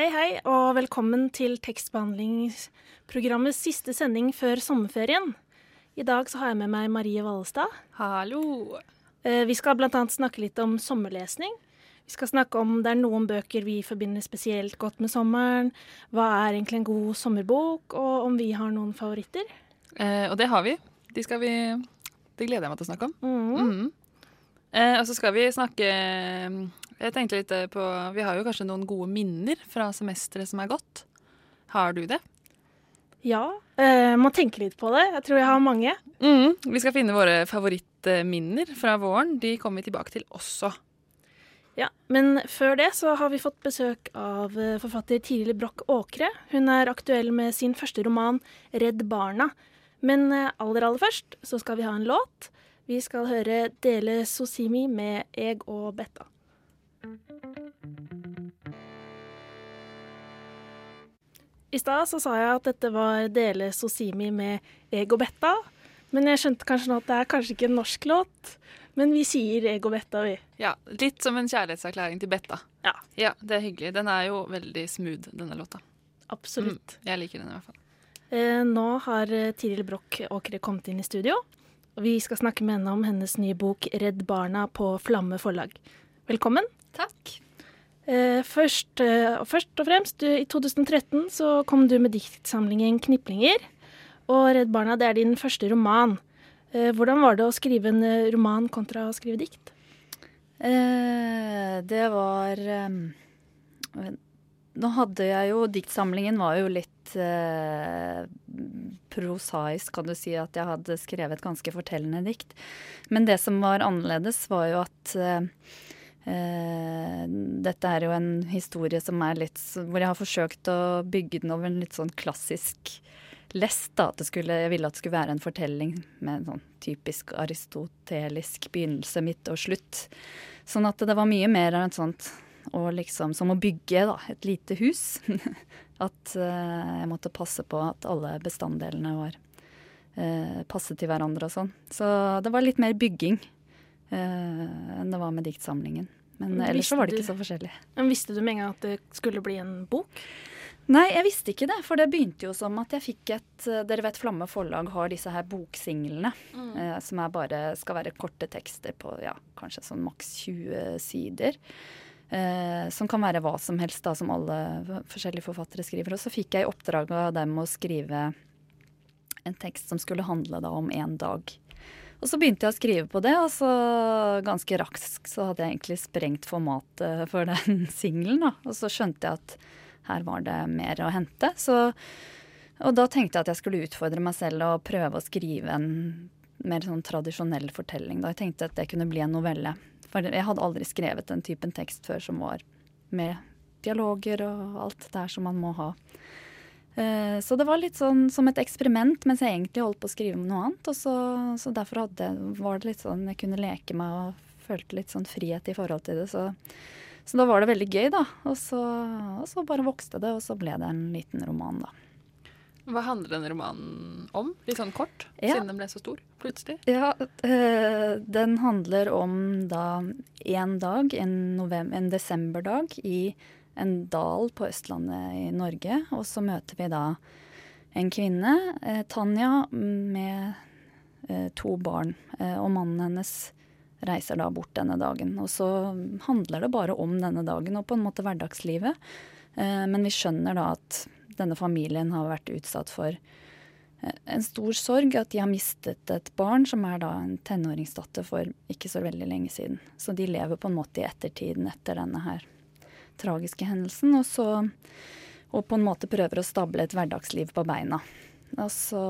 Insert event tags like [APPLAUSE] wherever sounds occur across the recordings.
Hei, hei, og velkommen til tekstbehandlingsprogrammets siste sending før sommerferien. I dag så har jeg med meg Marie Vallestad. Hallo. Eh, Vi skal annet snakke litt om sommerlesning. Vi skal snakke om det er noen bøker vi forbinder spesielt godt med sommeren. Hva er egentlig en god sommerbok, og om vi har noen favoritter. Eh, og det har vi. De vi Det gleder jeg meg til å snakke om. Mm. Mhm. Eh, og så skal vi snakke Jeg tenkte litt på Vi har jo kanskje noen gode minner fra semesteret som er gått. Har du det? Ja, eh, må tenke litt på det. Jeg tror jeg har mange. Mm, Vi skal finne våre favorittminner fra våren. De kommer vi tilbake til også. Ja, Men før det så har vi fått besøk av eh, forfatter Tiril Broch Åkre. Hun er aktuell med sin første roman 'Redd Barna'. Men eh, aller, aller først så skal vi ha en låt. Vi skal høre Dele Sosimi med 'Eg og Betta'. I stad så sa jeg at dette var Dele Sosimi med 'Eg og Betta'. Men jeg skjønte kanskje nå at det er kanskje ikke en norsk låt. Men vi sier 'Eg og Betta', vi. Ja, Litt som en kjærlighetserklæring til Betta. Ja. ja, Det er hyggelig. Den er jo veldig smooth, denne låta. Absolutt. Mm, jeg liker den i hvert fall. Eh, nå har eh, Tiril Broch Åkre kommet inn i studio. Vi skal snakke med henne om hennes nye bok 'Redd barna' på Flamme forlag. Velkommen. Takk. Eh, først, eh, først og fremst, du, i 2013 så kom du med diktsamlingen 'Kniplinger'. Og 'Redd barna' det er din første roman. Eh, hvordan var det å skrive en roman kontra å skrive dikt? Eh, det var eh, Nå hadde jeg jo Diktsamlingen var jo litt eh, prosaisk, kan du si. At jeg hadde skrevet ganske fortellende dikt. Men det som var annerledes, var jo at eh, eh, dette er jo en historie som er litt Hvor jeg har forsøkt å bygge den over en litt sånn klassisk lest. da, at det skulle, Jeg ville at det skulle være en fortelling med en sånn typisk aristotelisk begynnelse, midt og slutt. Sånn at det var mye mer av et sånt og liksom som å bygge da, et lite hus. [LAUGHS] at eh, jeg måtte passe på at alle bestanddelene var uh, passet til hverandre og sånn. Så det var litt mer bygging eh, enn det var med diktsamlingen. Men ellers så var det ikke så forskjellig. Men Visste du med en gang at det skulle bli en bok? Nei, jeg visste ikke det. For det begynte jo som at jeg fikk et eh, Dere vet Flamme forlag har disse her boksinglene. Eh, som er bare skal være korte tekster på ja, kanskje sånn maks 20 sider. Eh, som kan være hva som helst, da, som alle forskjellige forfattere skriver. Og så fikk jeg i oppdrag av dem å skrive en tekst som skulle handle da om én dag. Og så begynte jeg å skrive på det, og så ganske raskt så hadde jeg egentlig sprengt formatet for den [LAUGHS] singelen. Og så skjønte jeg at her var det mer å hente. Så, og da tenkte jeg at jeg skulle utfordre meg selv og prøve å skrive en mer sånn tradisjonell fortelling. Da jeg tenkte at det kunne bli en novelle. Jeg hadde aldri skrevet den typen tekst før som var med dialoger og alt det der som man må ha. Eh, Så det var litt sånn som et eksperiment mens jeg egentlig holdt på å skrive om noe annet. Og så, så derfor hadde, var det litt sånn jeg kunne leke meg og følte litt sånn frihet i forhold til det. Så, så da var det veldig gøy, da. Og så, og så bare vokste det, og så ble det en liten roman, da. Hva handler denne romanen om? Litt sånn kort, Ja. siden den ble så stor plutselig. Ja, øh, den handler om da en dag, en, november, en desemberdag, i en dal på Østlandet i Norge. Og så møter vi da en kvinne, eh, Tanja, med eh, to barn. Eh, og mannen hennes reiser da bort denne dagen. Og så handler det bare om denne dagen og på en måte hverdagslivet. Eh, men vi skjønner da at denne familien har vært utsatt for eh, en stor sorg at de har mistet et barn som er da en tenåringsdatter for ikke så veldig lenge siden. Så de lever på en måte i ettertiden etter denne her tragiske hendelsen, og så og på en måte prøver å stable et hverdagsliv på beina. Og så,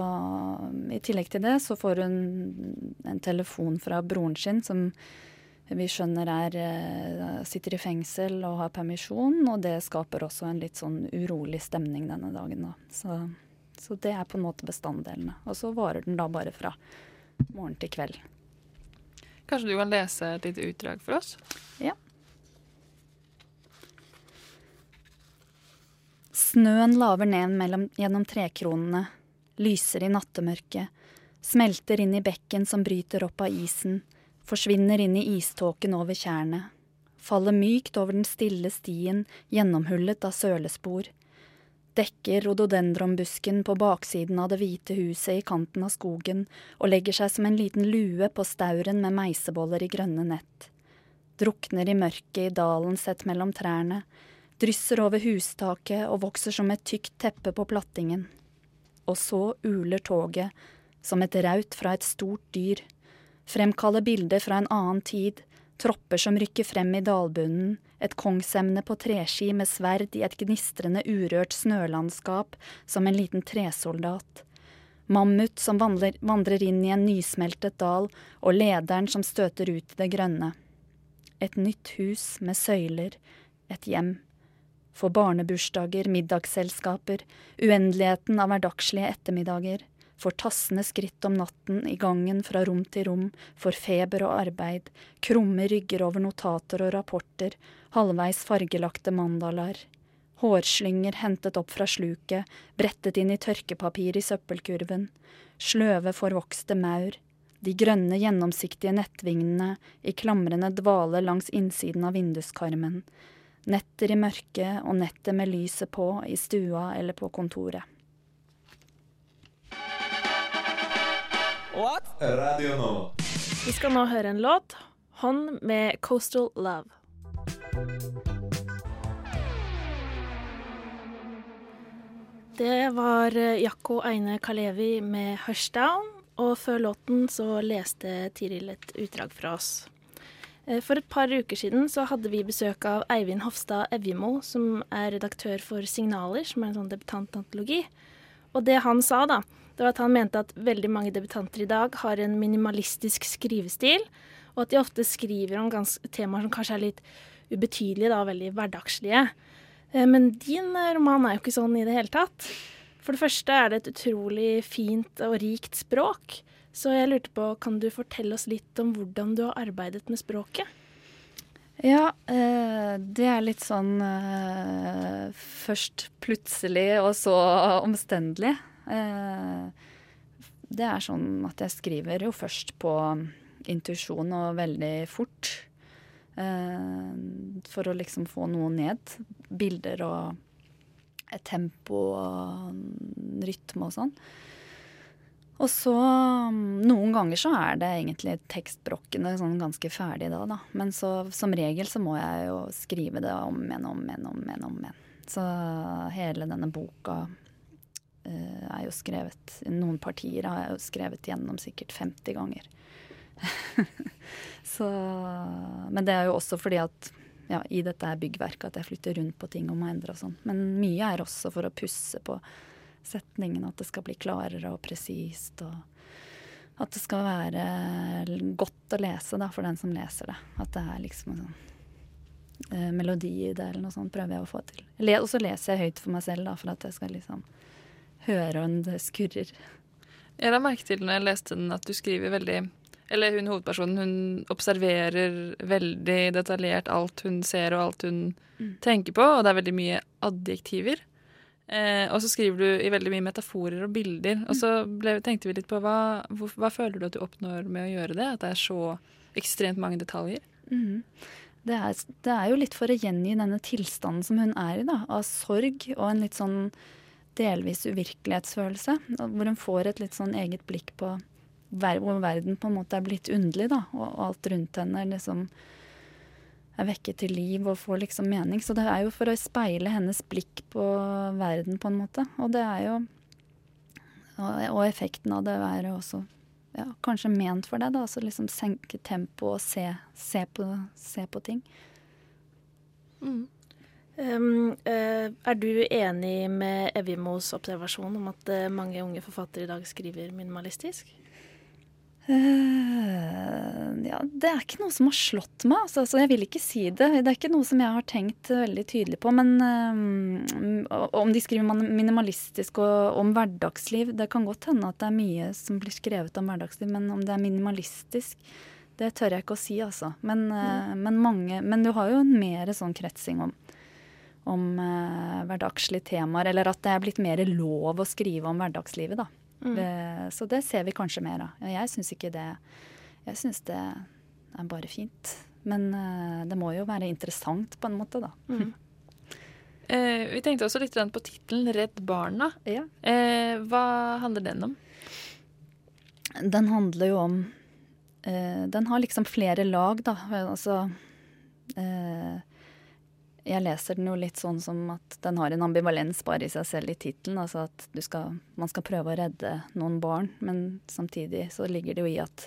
I tillegg til det så får hun en telefon fra broren sin som vi skjønner er, eh, sitter i fengsel og har permisjon, og det skaper også en litt sånn urolig stemning denne dagen. Da. Så, så det er på en måte bestanddelene. Og så varer den da bare fra morgen til kveld. Kanskje du kan lese et lite utdrag for oss? Ja. Snøen laver ned mellom, gjennom trekronene, lyser i nattemørket, smelter inn i bekken som bryter opp av isen, forsvinner inn i iståken over tjernet, faller mykt over den stille stien gjennomhullet av sølespor, dekker rododendronbusken på baksiden av det hvite huset i kanten av skogen og legger seg som en liten lue på stauren med meiseboller i grønne nett, drukner i mørket i dalen sett mellom trærne, drysser over hustaket og vokser som et tykt teppe på plattingen. Og så uler toget, som et raut fra et stort dyr, fremkaller bilder fra en annen tid, tropper som rykker frem i dalbunnen, et kongsemne på treski med sverd i et gnistrende urørt snølandskap som en liten tresoldat. Mammut som vandrer, vandrer inn i en nysmeltet dal, og lederen som støter ut i det grønne. Et nytt hus med søyler, et hjem for barnebursdager, middagsselskaper, uendeligheten av hverdagslige ettermiddager, for tassende skritt om natten i gangen fra rom til rom, for feber og arbeid, krumme rygger over notater og rapporter, halvveis fargelagte mandalar, hårslynger hentet opp fra sluket, brettet inn i tørkepapir i søppelkurven, sløve forvokste maur, de grønne, gjennomsiktige nettvingene i klamrende dvale langs innsiden av vinduskarmen, Netter i mørket og nettet med lyset på i stua eller på kontoret. What? Radio nå. Vi skal nå høre en låt, 'Hånd' med Coastal Love. Det var Jakko Eine Kalevi med 'Hushdown', og før låten så leste Tiril et utdrag fra oss. Eh, for et par uker siden så hadde vi besøk av Eivind Hofstad Evjemo, som er redaktør for Signaler, som er en sånn debutantantologi. Og det han sa, da, det var at han mente at veldig mange debutanter i dag har en minimalistisk skrivestil, og at de ofte skriver om temaer som kanskje er litt ubetydelige, da, veldig hverdagslige. Eh, men din eh, roman er jo ikke sånn i det hele tatt. For det første er det et utrolig fint og rikt språk. Så jeg lurte på, kan du fortelle oss litt om hvordan du har arbeidet med språket? Ja, eh, det er litt sånn først plutselig og så omstendelig. Eh, det er sånn at jeg skriver jo først på intuisjon og veldig fort. Eh, for å liksom få noe ned. Bilder og tempo og rytme og sånn. Og så mm, Noen ganger så er det egentlig tekstbrokkene sånn ganske ferdig da, da. Men så som regel så må jeg jo skrive det om igjen, om igjen, om igjen. Så hele denne boka er jo skrevet Noen partier har jeg jo skrevet gjennom sikkert 50 ganger. [LAUGHS] så Men det er jo også fordi at ja, i dette er byggverket at jeg flytter rundt på ting og må endre og sånn. Men mye er også for å pusse på setningen, at det skal bli klarere og presist. Og at det skal være godt å lese da, for den som leser det. At det er liksom en sånn eh, melodi i det, eller noe sånt, prøver jeg å få til. Og så leser jeg høyt for meg selv, da, for at jeg skal liksom høre om det skurrer. Jeg la merke til når jeg leste den, at du skriver veldig Eller hun hovedpersonen, hun observerer veldig detaljert alt hun ser og alt hun mm. tenker på, og det er veldig mye adjektiver. Eh, og så skriver du i veldig mye metaforer og bilder. Og så ble, tenkte vi litt på hva, hvor, hva, føler du at du oppnår med å gjøre det? At det er så ekstremt mange detaljer? Mm. Det, er, det, er, jo litt for å gjengi denne tilstanden som hun er i, da. Av sorg og en litt sånn delvis uvirkelighetsfølelse. Hvor hun får et litt sånn eget blikk på hvor verden på en måte er blitt underlig, da. Og, og alt rundt henne liksom er vekket til liv og får liksom mening. Så det er jo for å speile hennes blikk på verden, på en måte. Og det er jo Og effekten av det er også ja, kanskje ment for det, da. Altså liksom senke tempoet og se, se, på, se, på, ting. Mm. Um, uh, er du enig med Evimos observasjon om at uh, mange unge forfattere i dag skriver minimalistisk? Uh, ja, det er ikke noe som har slått meg, altså, så jeg vil ikke si det. Det er ikke noe som jeg har tenkt veldig tydelig på. Men om de skriver minimalistisk og om hverdagsliv Det kan godt hende at det er mye som blir skrevet om hverdagsliv, men om det er minimalistisk, det tør jeg ikke å si, altså. Men, mm. men, mange, men du har jo en mer sånn kretsing om om hverdagslige temaer, eller at det er blitt mer lov å skrive om hverdagslivet, da. Mm. Så det ser vi kanskje mer av. Jeg syns ikke det Jeg syns det er bare fint. Men eh, det må jo være interessant på en måte, da. Mm. [LAUGHS] Eh, vi tenkte også litt på tittelen 'Redd Barna'. Ja. Eh, hva handler den om? Den handler jo om eh, Den har liksom flere lag, da. Altså eh, jeg leser den jo litt sånn som at den har en ambivalens bare i seg selv i tittelen. Altså at skal, man skal prøve å redde noen barn, men samtidig så ligger det jo i at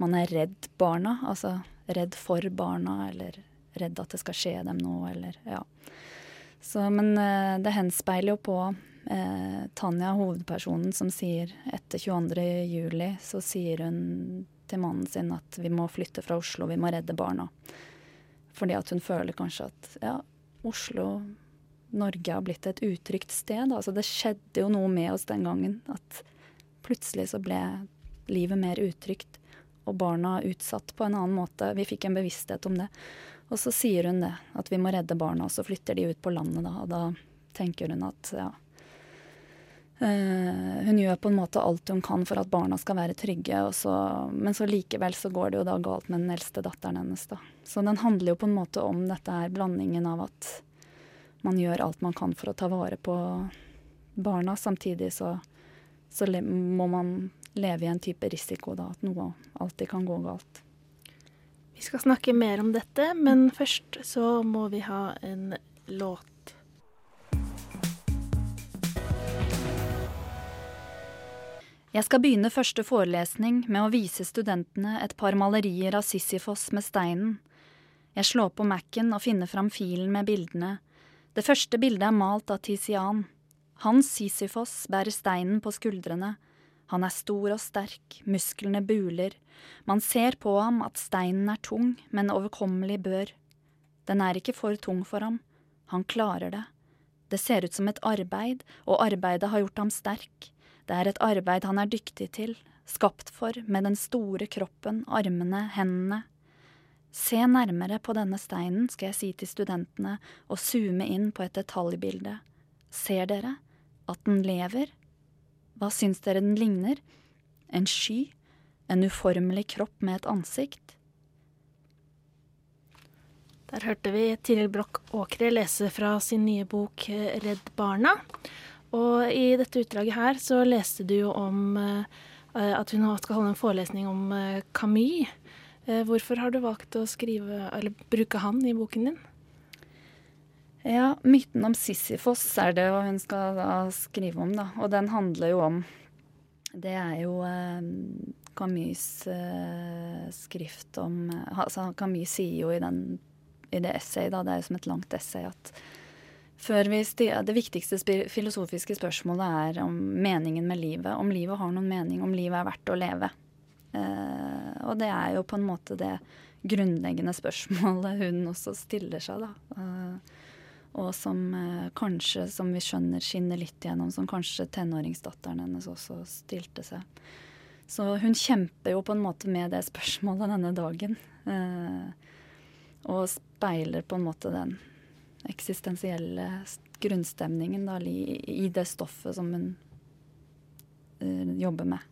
man er redd barna. Altså redd for barna, eller redd at det skal skje dem noe, eller ja. Så, men uh, det henspeiler jo på eh, Tanja, hovedpersonen, som sier etter 22. juli, så sier hun til mannen sin at vi må flytte fra Oslo, vi må redde barna. Fordi at hun føler kanskje at ja, Oslo, Norge har blitt et utrygt sted. Altså det skjedde jo noe med oss den gangen. At plutselig så ble livet mer utrygt. Og barna utsatt på en annen måte. Vi fikk en bevissthet om det. Og så sier hun det, at vi må redde barna, og så flytter de ut på landet da. Og da tenker hun at ja, hun gjør på en måte alt hun kan for at barna skal være trygge, så, men så likevel så går det jo da galt med den eldste datteren hennes. da. Så den handler jo på en måte om dette her blandingen av at man gjør alt man kan for å ta vare på barna, samtidig så, så må man leve i en type risiko, da, at noe alltid kan gå galt. Vi skal snakke mer om dette, men først så må vi ha en låt. Jeg skal begynne første forelesning med å vise studentene et par malerier av Sisyfos med steinen. Jeg slår på Mac-en og finner fram filen med bildene. Det første bildet er malt av Tisian. Hans Sisyfos bærer steinen på skuldrene. Han er stor og sterk, musklene buler. Man ser på ham at steinen er tung, men overkommelig bør. Den er ikke for tung for ham. Han klarer det. Det ser ut som et arbeid, og arbeidet har gjort ham sterk. Det er et arbeid han er dyktig til, skapt for, med den store kroppen, armene, hendene. Se nærmere på denne steinen, skal jeg si til studentene og zoome inn på et detaljbilde. Ser dere at den lever? Hva syns dere den ligner? En sky? En uformelig kropp med et ansikt? Der hørte vi Tiril Broch Åkre lese fra sin nye bok Redd barna. Og i dette utdraget her så leste du jo om uh, at hun skal holde en forelesning om uh, Camus. Hvorfor har du valgt å skrive, eller bruke han i boken din? Ja, myten om Sisyfos er det hun skal skrive om, da. Og den handler jo om Det er jo Camus' skrift om altså Camus sier jo i, den, i det essayet, da, det er jo som et langt essay, at før vi Det viktigste filosofiske spørsmålet er om meningen med livet. Om livet har noen mening, om livet er verdt å leve. Uh, og det er jo på en måte det grunnleggende spørsmålet hun også stiller seg, da. Uh, og som uh, kanskje, som vi skjønner, skinner litt igjennom, som kanskje tenåringsdatteren hennes også stilte seg. Så hun kjemper jo på en måte med det spørsmålet denne dagen. og speiler på en måte den eksistensielle grunnstemningen da, i, det stoffet som hun uh, jobber med.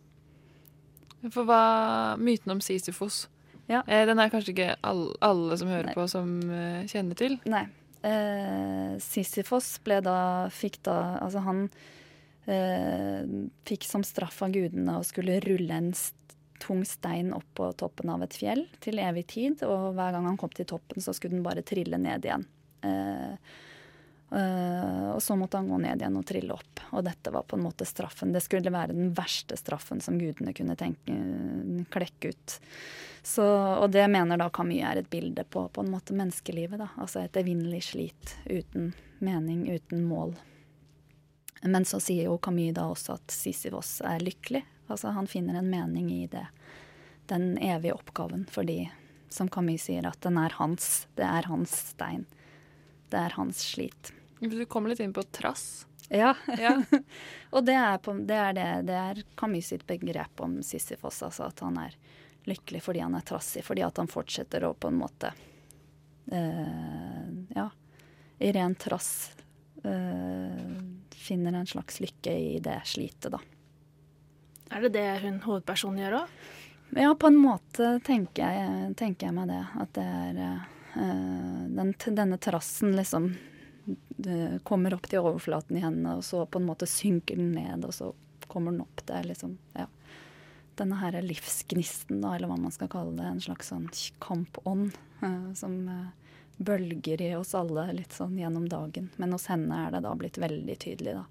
For hva Myten om Sisyfos, ja. eh, den er kanskje ikke alle, alle som hører Nei. på, som uh, kjenner til? Nei. Eh, Sisyfos ble da Fikk da Altså, han eh, fikk som straff av gudene å skulle rulle en tung stein opp på toppen av et fjell til evig tid. Og hver gang han kom til toppen, så skulle den bare trille ned igjen. Uh, og så måtte han gå ned igjen og trille opp. Og dette var på en måte straffen. Det skulle være den verste straffen som gudene kunne tenke, klekke ut. Så, og det mener da Camus er et bilde på på en måte menneskelivet. da, Altså et evinnelig slit uten mening, uten mål. Men så sier jo Camus da også at Sisyfos er lykkelig. Altså han finner en mening i det den evige oppgaven. Fordi, som Camus sier, at den er hans. Det er hans stein. Det er hans slit. Du kommer litt inn på trass. Ja. Ja. [LAUGHS] og det er, på, det er, det, det er Camus sitt begrep om Sisyfos, altså at han er lykkelig fordi han er trassig, fordi at han fortsetter å på en måte uh, Ja, i ren trass uh, finner en slags lykke i det slitet, da. Er det det hun hovedpersonen gjør òg? Ja, på en måte tenker jeg, tenker jeg meg det. At det er eh, den, denne trassen liksom kommer opp til overflaten i hendene, og så på en måte synker den ned, og så kommer den opp. Det er liksom, ja. Denne her livsgnisten, da, eller hva man skal kalle det. En slags sånn kampånd eh, som eh, bølger i oss alle litt sånn gjennom dagen. Men hos henne er det da blitt veldig tydelig, da.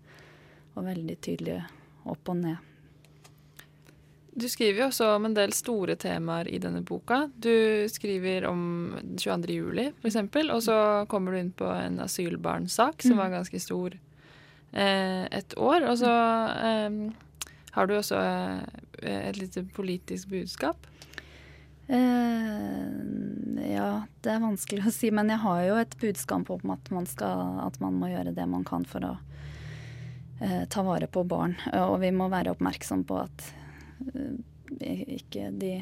Og veldig tydelig opp og ned. Du skriver jo også om en del store temaer i denne boka. Du skriver om 22. juli, f.eks., og så kommer du inn på en asylbarnsak som var ganske stor eh, et år. Og så eh, har du også eh, et lite politisk budskap. Eh, ja, det er vanskelig å si, men jeg har jo et budskap om at man, skal, at man må gjøre det man kan for å eh, ta vare på barn. Og vi må være oppmerksom på at ikke de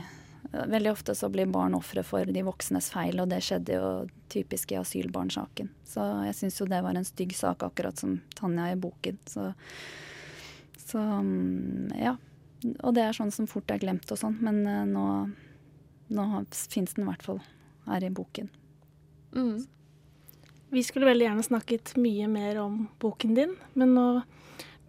Veldig ofte så blir barn ofre for de voksnes feil, og det skjedde jo typisk i asylbarnsaken. Så jeg syns jo det var en stygg sak, akkurat som Tanja i boken. Så, så mm, ja. Og det er sånn som fort er glemt og sånn, men uh, nå, nå fins den i hvert fall her i boken. Mm. Vi skulle veldig gjerne snakket mye mer om boken din, men nå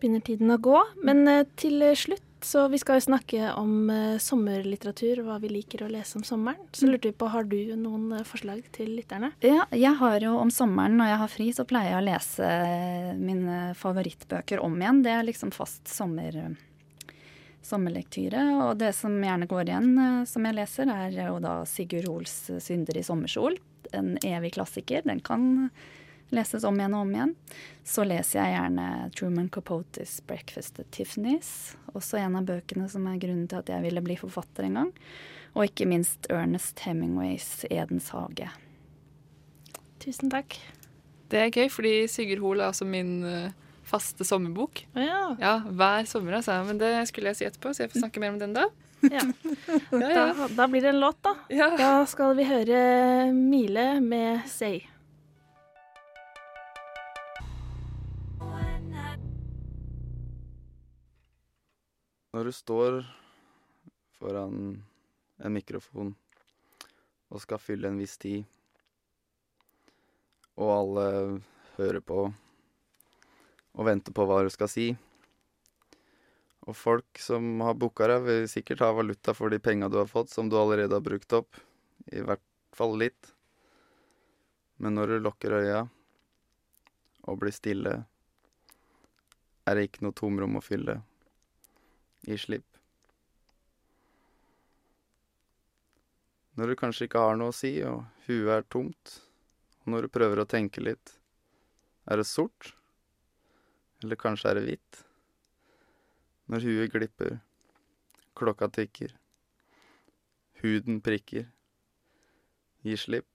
begynner tiden å gå. Men til slutt så vi skal jo snakke om uh, sommerlitteratur, hva vi liker å lese om sommeren. Så lurte vi på, har du noen uh, forslag til lytterne? Ja, jeg har jo om sommeren når jeg har fri, så pleier jeg å lese mine favorittbøker om igjen. Det er liksom fast sommer, sommerlektyre. Og det som gjerne går igjen, som jeg leser, er jo da Sigurd Hoels 'Synder i sommersol'. En evig klassiker. Den kan leses om igjen og om igjen. Så leser jeg gjerne Truman Capotes 'Breakfast at Tiffany's'. Også en av bøkene som er grunnen til at jeg ville bli forfatter en gang. Og ikke minst Ernest Hemingways 'Edens hage'. Tusen takk. Det er gøy, fordi Sigurd Hoel er altså min uh, faste sommerbok. Ja. Ja, hver sommer, altså. Men det skulle jeg si etterpå, så jeg får snakke mer om den da. [LAUGHS] ja. Ja, ja. Da, da blir det en låt, da. ja. Da skal vi høre Mile med 'Say'. Når du står foran en mikrofon og skal fylle en viss tid, og alle hører på og venter på hva du skal si, og folk som har booka deg, vil sikkert ha valuta for de penga du har fått, som du allerede har brukt opp, i hvert fall litt. Men når du lukker øya og blir stille, er det ikke noe tomrom å fylle gi slipp. Når du kanskje ikke har noe å si, og huet er tomt, og når du prøver å tenke litt, er det sort? Eller kanskje er det hvitt? Når huet glipper, klokka tikker, huden prikker, gi slipp.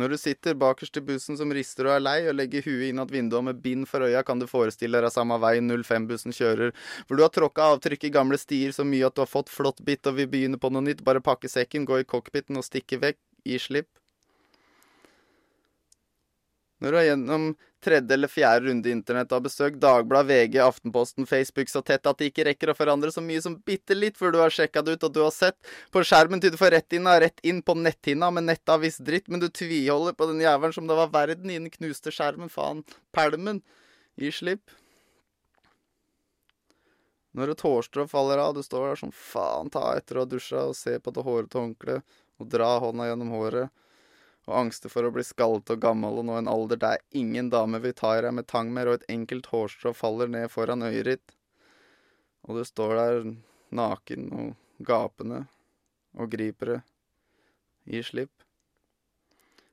Når du sitter bakerst i bussen som rister og er lei, og legger huet inn at vinduet med bind for øya, kan du forestille deg samme vei 05-bussen kjører, for du har tråkka avtrykk i gamle stier så mye at du har fått flåttbitt og vil begynne på noe nytt, bare pakke sekken, gå i cockpiten og stikke vekk, gi slipp. Når du er gjennom tredje eller fjerde runde internett har besøkt Dagblad, VG, Aftenposten, Facebook så tett at det ikke rekker å forandre så mye som bitte litt før du har sjekka det ut og du har sett på skjermen til du får rett inn rett inn på netthinna med nettavis dritt, men du tviholder på den jævelen som det var verden i den knuste skjermen, faen, pælmen. Gi slipp. Når et hårstrå faller av, du står der som faen, ta etter å ha dusja og se på det hårete håndkleet og dra hånda gjennom håret og angster for å bli skallet og gammel og nå en alder der ingen dame vil ta i deg med tang mer, og et enkelt hårstrå faller ned foran øyet ditt, og du står der naken og gapende og griper det. Gi slipp.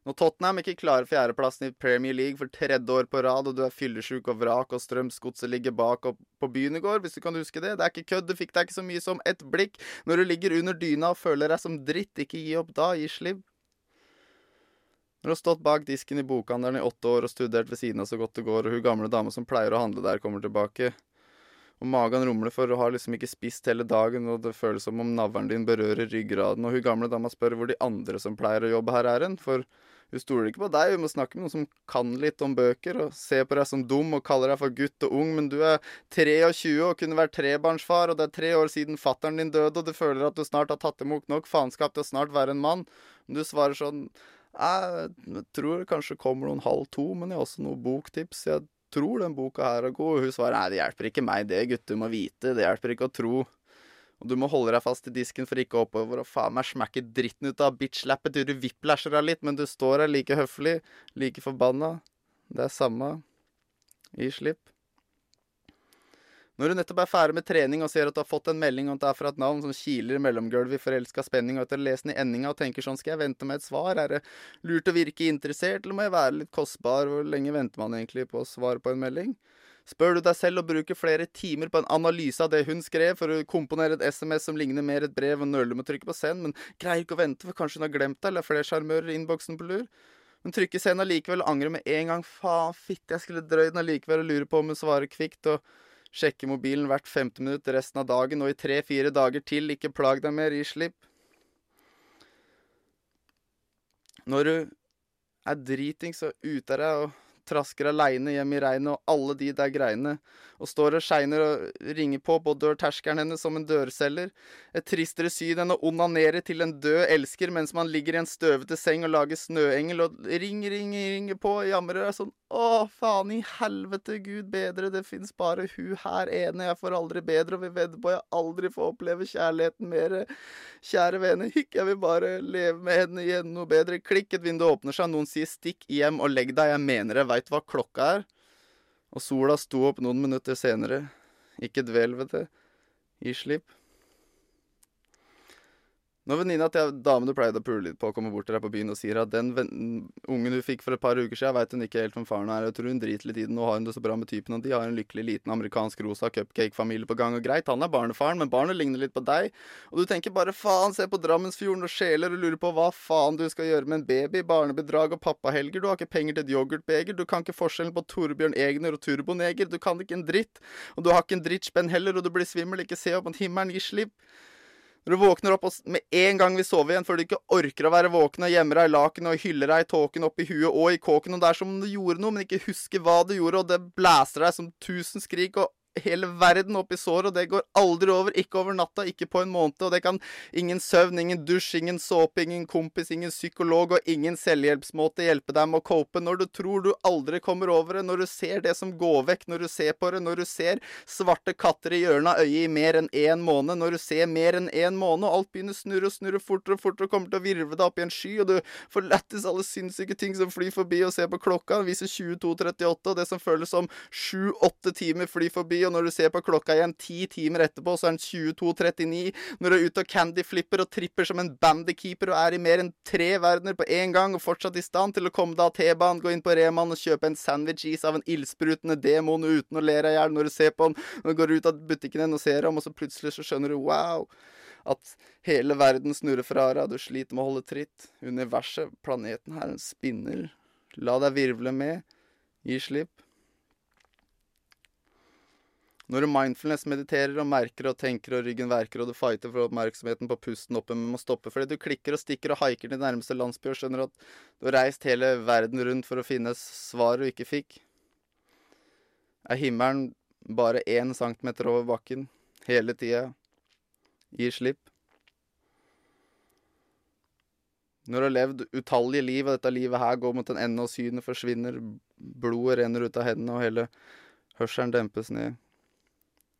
Når Tottenham ikke klarer fjerdeplassen i Premier League for tredje år på rad, og du er fyllesyk og vrak, og Strømsgodset ligger bak og på byen i går, hvis du kan huske det. Det er ikke kødd, du fikk deg ikke så mye som et blikk. Når du ligger under dyna og føler deg som dritt, ikke gi opp da, gi slipp. Når du har stått bak disken i bokhandelen i åtte år og studert ved siden av så godt det går, og hun gamle dama som pleier å handle der, kommer tilbake, og magen rumler for å ha liksom ikke spist hele dagen, og det føles som om navlen din berører ryggraden, og hun gamle dama spør hvor de andre som pleier å jobbe her, er hen, for hun stoler ikke på deg, hun må snakke med noen som kan litt om bøker, og ser på deg som dum og kaller deg for gutt og ung, men du er 23 og kunne vært trebarnsfar, og det er tre år siden fattern din døde, og du føler at du snart har tatt imot nok faenskap til å snart være en mann. Men du svarer sånn Jeg tror det kanskje kommer noen halv to, men jeg har også noen boktips. Jeg tror den boka her er god. Og hun svarer nei, det hjelper ikke meg det, gutt, du må vite. Det hjelper ikke å tro. Og du må holde deg fast i disken for ikke oppover og faen meg smekke dritten ut av bitch-lappet til du whiplasher deg litt, men du står her like høflig, like forbanna. Det er samme. Gi slipp. Når du nettopp er ferdig med trening og ser at du har fått en melding, og at det er fra et navn som kiler i mellomgulvet i forelska spenning, og etter å lese den i endinga og tenker sånn, skal jeg vente med et svar, er det lurt å virke interessert, eller må jeg være litt kostbar, hvor lenge venter man egentlig på å svare på en melding? Spør du deg selv og bruker flere timer på en analyse av det hun skrev, for å komponere et SMS som ligner mer et brev, og nøler med å trykke på send, men greier ikke å vente, for kanskje hun har glemt det, eller er flere sjarmører i innboksen på lur? Hun trykker send allikevel og angrer med en gang. Faen, fitte, jeg skulle drøyd den allikevel og lurer på om hun svarer kvikt, og sjekke mobilen hvert femte minutt resten av dagen, og i tre-fire dager til, ikke plag deg mer, gi slipp. Når du er dritings og ute av deg og trasker aleine hjem i regnet og alle de der greiene, og står og shiner og ringer på på dørterskelen hennes som en dørselger. Et tristere syn enn å onanere til en død elsker mens man ligger i en støvete seng og lager snøengel og ring, ring, ringer på og jamrer. sånn Å, faen i helvete, gud bedre, det fins bare hun her ene, jeg får aldri bedre, og vi vedder på jeg aldri får oppleve kjærligheten mer. Kjære vene, hikk, jeg vil bare leve med henne igjen noe bedre. Klikk, et vindu åpner seg, noen sier stikk hjem og legg deg, jeg mener det, veit hva klokka er. Og sola sto opp noen minutter senere. Ikke dvel ved det. Gi slipp. Når venninna til damen du pleide å pule litt på, kommer bort til deg på byen og sier at den ungen du fikk for et par uker siden, veit hun ikke helt hvem faren er, jeg tror hun driter litt i den, nå har hun det så bra med typen, og de har en lykkelig liten amerikansk rosa cupcake-familie på gang, og greit, han er barnefaren, men barnet ligner litt på deg, og du tenker bare faen, se på Drammensfjorden og sjeler og lurer på hva faen du skal gjøre med en baby, barnebedrag og pappahelger, du har ikke penger til et yoghurtbeger, du kan ikke forskjellen på Torbjørn Egner og Turboneger, du kan ikke en dritt, og du har ikke en drittspenn heller, og du blir svimmel, ikke se opp mot himmelen, gi slipp. Når du våkner opp og med en gang vil sove igjen, før du ikke orker å være våken og gjemmer deg i lakenet og hyller deg i tåken opp i huet og i kåken, og det er som om du gjorde noe, men ikke husker hva du gjorde, og det blæser deg som tusen skrik, og hele verden opp i sår, og det går aldri over. Ikke over natta, ikke på en måned. Og det kan ingen søvn, ingen dusj, ingen såpe, ingen kompis, ingen psykolog og ingen selvhjelpsmåte hjelpe deg med å cope. Når du tror du aldri kommer over det, når du ser det som går vekk, når du ser på det, når du ser svarte katter i hjørnet av øyet i mer enn én måned, når du ser mer enn én måned, og alt begynner å snurre og snurre fortere og fortere og kommer til å virve deg opp i en sky, og du får lættis alle sinnssyke ting som flyr forbi, og ser på klokka, den viser 22.38, og det som føles som sju-åtte timer flyr forbi, og når du ser på klokka igjen ti timer etterpå, så er den 22.39. Når du er ute og candyflipper og tripper som en bandykeeper og er i mer enn tre verdener på én gang og fortsatt i stand til å komme deg av T-banen, gå inn på Reman og kjøpe en sandwich-is av en ildsprutende demon uten å le deg i hjel når du ser på den, når du går ut av butikken din og ser ham, og så plutselig så skjønner du wow at hele verden snurrer fra deg, du sliter med å holde tritt. Universet, planeten her, en spinner. La deg virvle med. Gi slipp. Når du mindfulness-mediterer og merker og tenker og ryggen verker og du fighter for oppmerksomheten på pusten oppe, men må stoppe fordi du klikker og stikker og haiker til nærmeste landsby og skjønner at du har reist hele verden rundt for å finne svar du ikke fikk, er himmelen bare én centimeter over bakken hele tida. Gi slipp. Når du har levd utallige liv, og dette livet her går mot en ende, og synet forsvinner, blodet renner ut av hendene, og hele hørselen dempes ned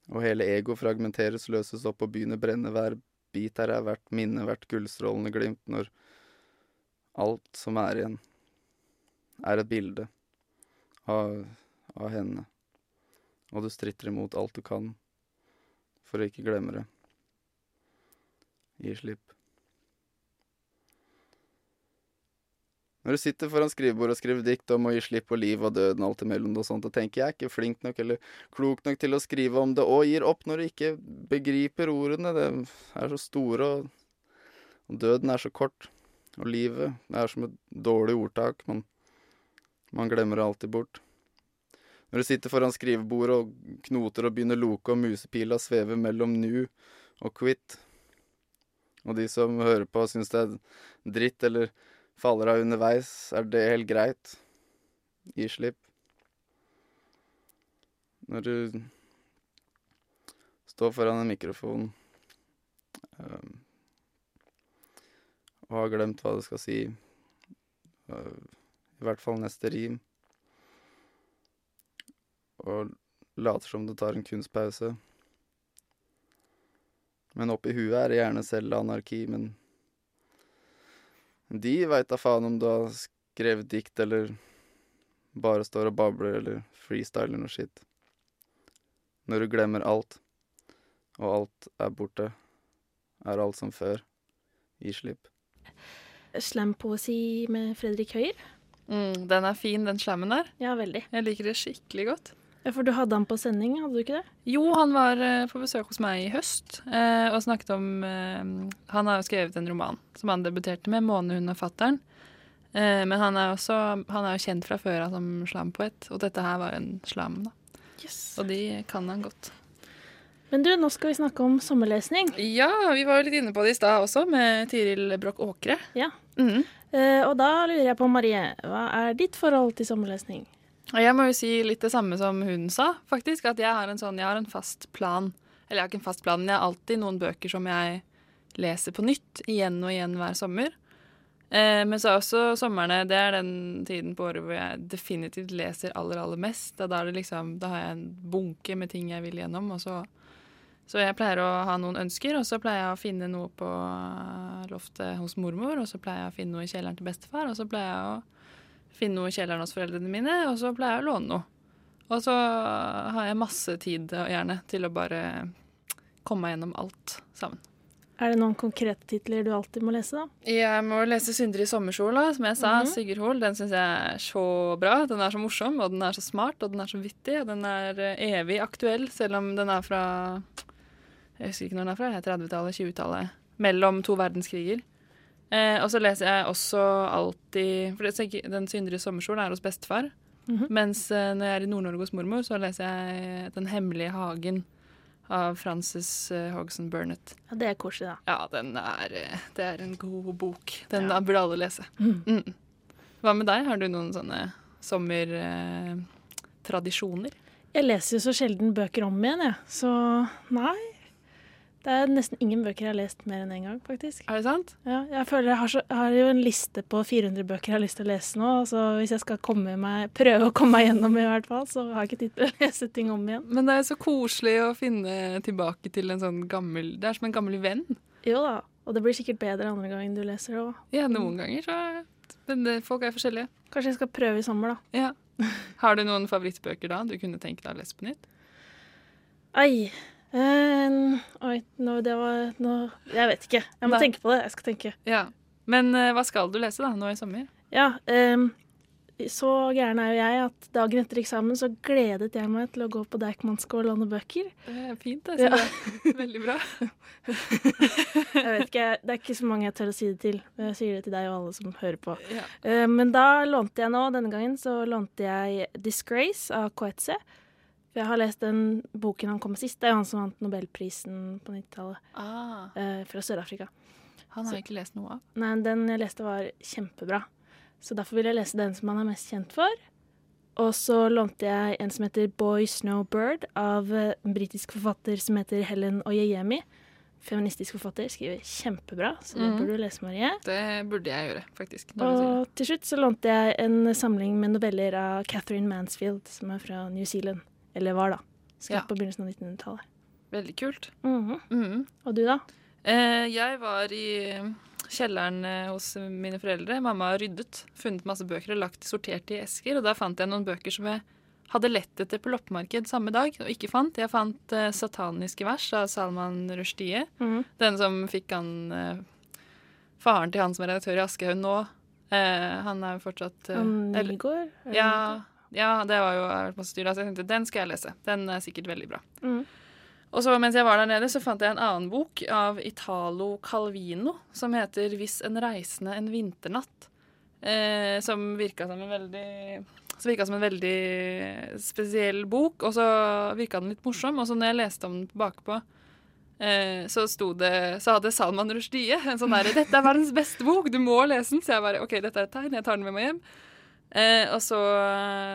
og hele ego fragmenteres, løses opp og begynner brenne. Hver bit her er hvert minne, hvert gullstrålende glimt, når alt som er igjen, er et bilde av, av henne. Og du stritter imot alt du kan for å ikke glemme det. Gi slipp. Når du sitter foran skrivebordet og skriver dikt om å gi slipp på liv og døden alt imellom og sånt, og tenker jeg er ikke flink nok eller klok nok til å skrive om det, og gir opp når du ikke begriper ordene. Det er så store, og, og døden er så kort. Og livet er som et dårlig ordtak. Man, man glemmer det alltid bort. Når du sitter foran skrivebordet og knoter og begynner loke og musepila svever mellom nu og quit, og de som hører på syns det er dritt eller faller av underveis, er det helt greit. Gi slipp. Når du står foran en mikrofon øh, og har glemt hva du skal si, øh, i hvert fall neste rim, og later som du tar en kunstpause Men oppi huet er det gjerne selv anarki, men de veit da faen om du har skrevet dikt eller bare står og babler eller freestyler noe skitt. Når du glemmer alt, og alt er borte, er alt som før. Gi slipp. Slampoesi med Fredrik Høyer. Mm, den er fin, den slammen der. Ja, veldig. Jeg liker det skikkelig godt. For du hadde han på sending, hadde du ikke det? Jo, han var eh, på besøk hos meg i høst eh, og snakket om eh, Han har jo skrevet en roman som han debuterte med, 'Månehund og fatter'n'. Eh, men han er, også, han er jo kjent fra før av som slampoet, og dette her var jo en slam, da. Og de kan han godt. Men du, nå skal vi snakke om sommerlesning. Ja, vi var jo litt inne på det i stad også, med Tiril Broch Åkre. Ja. Mhm. Eh, og da lurer jeg på, Marie, hva er ditt forhold til sommerlesning? Jeg må jo si litt det samme som hun sa, faktisk. At jeg har en sånn, jeg har en fast plan. Eller jeg har ikke en fast plan, men jeg har alltid noen bøker som jeg leser på nytt igjen og igjen hver sommer. Eh, men så er også somrene Det er den tiden på året hvor jeg definitivt leser aller, aller mest. Da, liksom, da har jeg en bunke med ting jeg vil gjennom, og så Så jeg pleier å ha noen ønsker, og så pleier jeg å finne noe på loftet hos mormor, og så pleier jeg å finne noe i kjelleren til bestefar, og så pleier jeg å finne noe i kjelleren hos foreldrene mine, og så pleier jeg å låne noe. Og så har jeg masse tid og gjerne til å bare komme meg gjennom alt sammen. Er det noen konkrete titler du alltid må lese, da? Jeg må lese 'Syndere i sommerkjola', som jeg sa. Mhm. Sigurd Hoel. Den syns jeg er så bra. Den er så morsom, og den er så smart, og den er så vittig. Og den er eh, evig aktuell, selv om den er fra Jeg husker ikke når den er fra. er 30-tallet, 20-tallet. Mellom to verdenskriger. Eh, og så leser jeg også alltid For det, er Den syndere i er hos bestefar. Mhm. Mens eh, når jeg er i Nord-Norge hos mormor, så leser jeg 'Den hemmelige hagen' av Frances eh, Hogson Burnett. Ja, Det er koselig, da. Ja, den er, eh, det er en god bok. Den Ja. burde alle lese. Mm. Mm. Hva med deg? Har du noen sånne sommertradisjoner? Jeg leser jo så sjelden bøker om igjen, jeg. Så nei. Det er nesten ingen bøker jeg har lest mer enn én en gang, faktisk. Er det sant? Ja, jeg føler jeg har, så, jeg har jo en liste på 400 bøker jeg har lyst til å lese nå. Så hvis jeg skal meg, prøve å komme meg gjennom i hvert fall, så har jeg ikke tid til å [LAUGHS] lese ting om igjen. Men det er så koselig å finne tilbake til en sånn gammel Det er som en gammel venn. Jo da. Og det blir sikkert bedre andre gangen du leser det òg. Ja, noen ganger så Men det, folk er forskjellige. Kanskje jeg skal prøve i sommer, da. Ja. Har du noen favorittbøker da du kunne tenke deg å lese på nytt? Ai. Eh, oi, nå, det var nå, Jeg vet ikke. Jeg må Nei. tenke på det. Jeg skal tenke. Ja. Men uh, hva skal du lese da nå i sommer? Ja, um, så gæren er jo jeg at dagen etter eksamen så gledet jeg meg til å gå på Deichmanske og låne bøker. Det er fint, det. Ja. [LAUGHS] Veldig bra. [LAUGHS] Jeg vet ikke, Det er ikke så mange jeg tør å si det til. men Jeg sier det til deg og alle som hører på. Ja. Men da lånte jeg nå, denne gangen, så lånte jeg 'Disgrace' av Coetze. For jeg har lest den boken han kom med sist. Det er jo han som vant nobelprisen på 90-tallet, Ah, eh, fra Sør-Afrika. han har jeg ikke lest noe av. Nei, den jeg leste var kjempebra. Så derfor vil jeg lese den som han er mest kjent for. Og så lånte jeg en som heter Boy Snowbird av eh, en britisk forfatter som heter Helen Oyeyemi. Feministisk forfatter, skriver kjempebra, så det mm. burde du lese, Marie. Det burde jeg gjøre, faktisk. Og til slutt så lånte jeg en samling med noveller av Catherine Mansfield, som er fra New Zealand. Eller var, da. Skrevet Ja. på begynnelsen av 1900-tallet. Veldig kult. Mhm. Mhm. Og du, da? Eh, jeg var i kjelleren eh, hos mine foreldre. Mamma har ryddet, funnet masse bøker og lagt sortert i esker. Og da fant jeg noen bøker som jeg hadde lett etter på loppemarked samme dag og ikke fant. Jeg fant eh, 'Sataniske vers' av Salman Rushdie. Mhm. Den som fikk han eh, Faren til han som er redaktør i Aschehoug nå, Eh, han er jo fortsatt eh, Nygård? ja, ja, det var jo masse styr. Så jeg tenkte den skal jeg lese. Den er sikkert veldig bra. Mm. Og så mens jeg var der nede, så fant jeg en annen bok av Italo Calvino som heter 'Hvis en reisende en vinternatt'. Eh, som virka som en veldig som virka som en veldig spesiell bok, og så virka den litt morsom. Og så når jeg leste om den bakpå, eh, så sto det Så hadde Salman Rushdie en sånn derre 'Dette er verdens beste bok, du må lese den'. Så jeg bare OK, dette er et tegn, jeg tar den med meg hjem. Eh, og så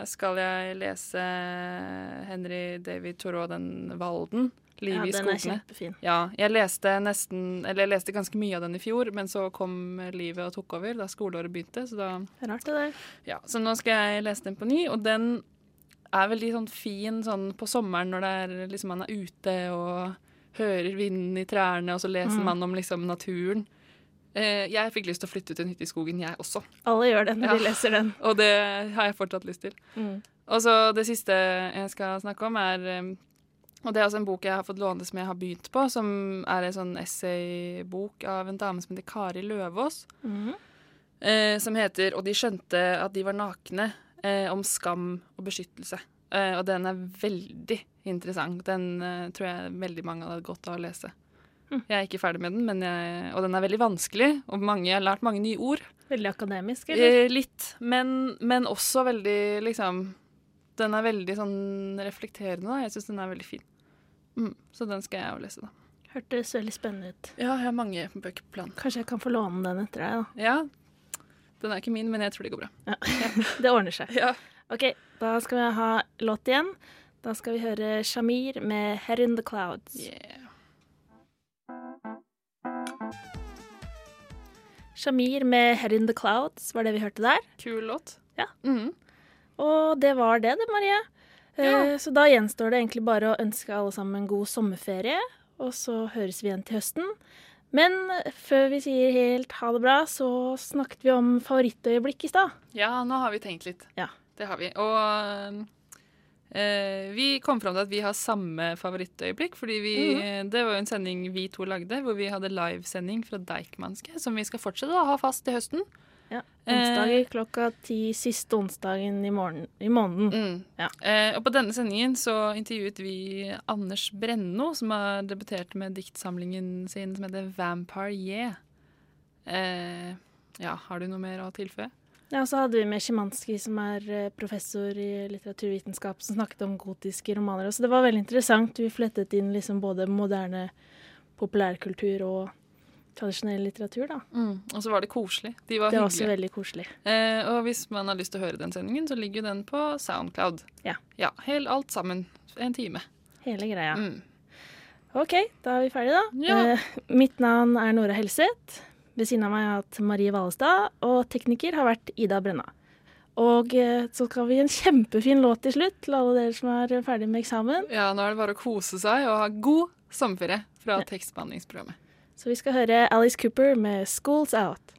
skal jeg lese Henry David Thoreau, den Valden. Liv Ja, i den er kjempefin. Ja, jeg leste nesten Eller jeg leste ganske mye av den i fjor, men så kom livet og tok over da skoleåret begynte, så da Rart det der. Ja, så nå skal jeg lese den på ny, og den er veldig sånn fin sånn på sommeren når det er liksom man er ute og hører vinden i trærne, og så leser Mm. man om liksom naturen. Eh, jeg fikk lyst til å flytte ut en hytte i skogen, jeg også. Alle gjør det når Ja. de leser den. Og det har jeg fortsatt lyst til. Mm. Og så det siste jeg skal snakke om, er um, Og det er også en bok jeg har fått låne som jeg har begynt på, som er en sånn essaybok av en dame som heter Kari Løvaas. Mm. Eh, som heter 'Og de skjønte at de var nakne', eh, om skam og beskyttelse. Eh, og den er veldig interessant. Den eh, tror jeg veldig mange hadde godt av å lese. Mm. Jeg er ikke ferdig med den, men jeg, og den er veldig vanskelig, og mange, jeg har lært mange nye ord. Veldig akademisk, eller? Eh, litt, men, men også veldig liksom Den er veldig sånn reflekterende. Da. Jeg syns den er veldig fin. Mm, så den skal jeg jo lese, da. Hørtes veldig spennende ut. Ja, jeg har mange bøker på planen. Kanskje jeg kan få låne den etter deg, da. Ja, den er ikke min, men jeg tror det går bra. [LAUGHS] Det ordner seg. Ja. OK, da skal vi ha låt igjen. Da skal vi høre Shamir med 'Head in the Clouds'. Yeah. Shamir med 'Head in the Clouds' var det vi hørte der. Kul låt. Ja. Mhm. Og det var det, det, Marie. Eh, Ja. Så da gjenstår det egentlig bare å ønske alle sammen en god sommerferie, og så høres vi igjen til høsten. Men før vi sier helt ha det bra, så snakket vi om favorittøyeblikk i stad. Ja, nå har vi tenkt litt. Ja. Det har vi. Og eh, vi kom fram til at vi har samme favorittøyeblikk, fordi vi, Mhm. det var jo en sending vi to lagde, hvor vi hadde livesending fra Deichmanske, som vi skal fortsette å ha fast til høsten. Ja. Eh. Klokka ti siste onsdagen i, morgen, i måneden. Mm. Ja. Eh, og på denne sendingen så intervjuet vi Anders Brenno, som har debutert med diktsamlingen sin som heter Vampire Yeah. Eh, ja, har du noe mer å tilføye? Ja, så hadde vi med Szymanski, som er eh, professor i litteraturvitenskap, som snakket om gotiske romaner. Så det var veldig interessant. Vi flettet inn liksom både moderne populærkultur og tradisjonell litteratur, da. Og så var det koselig. De var Det var også veldig koselig. Eh, og hvis man har lyst til å høre den sendingen, så ligger den på Soundcloud. Ja. Ja, helt alt sammen. En time. Hele greia. Mm. OK, da er vi ferdige, da. Ja. Eh, mitt navn er Nora Helseth. Ved siden av meg har jeg hatt Marie Valestad, og tekniker har vært Ida Brenna. Og eh, så skal vi gi en kjempefin låt til slutt til alle dere som er ferdig med eksamen. Ja, nå er det bare å kose seg og ha god sommerferie fra tekstbehandlingsprogrammet. Så vi skal høre Alice Cooper med 'School's Out'.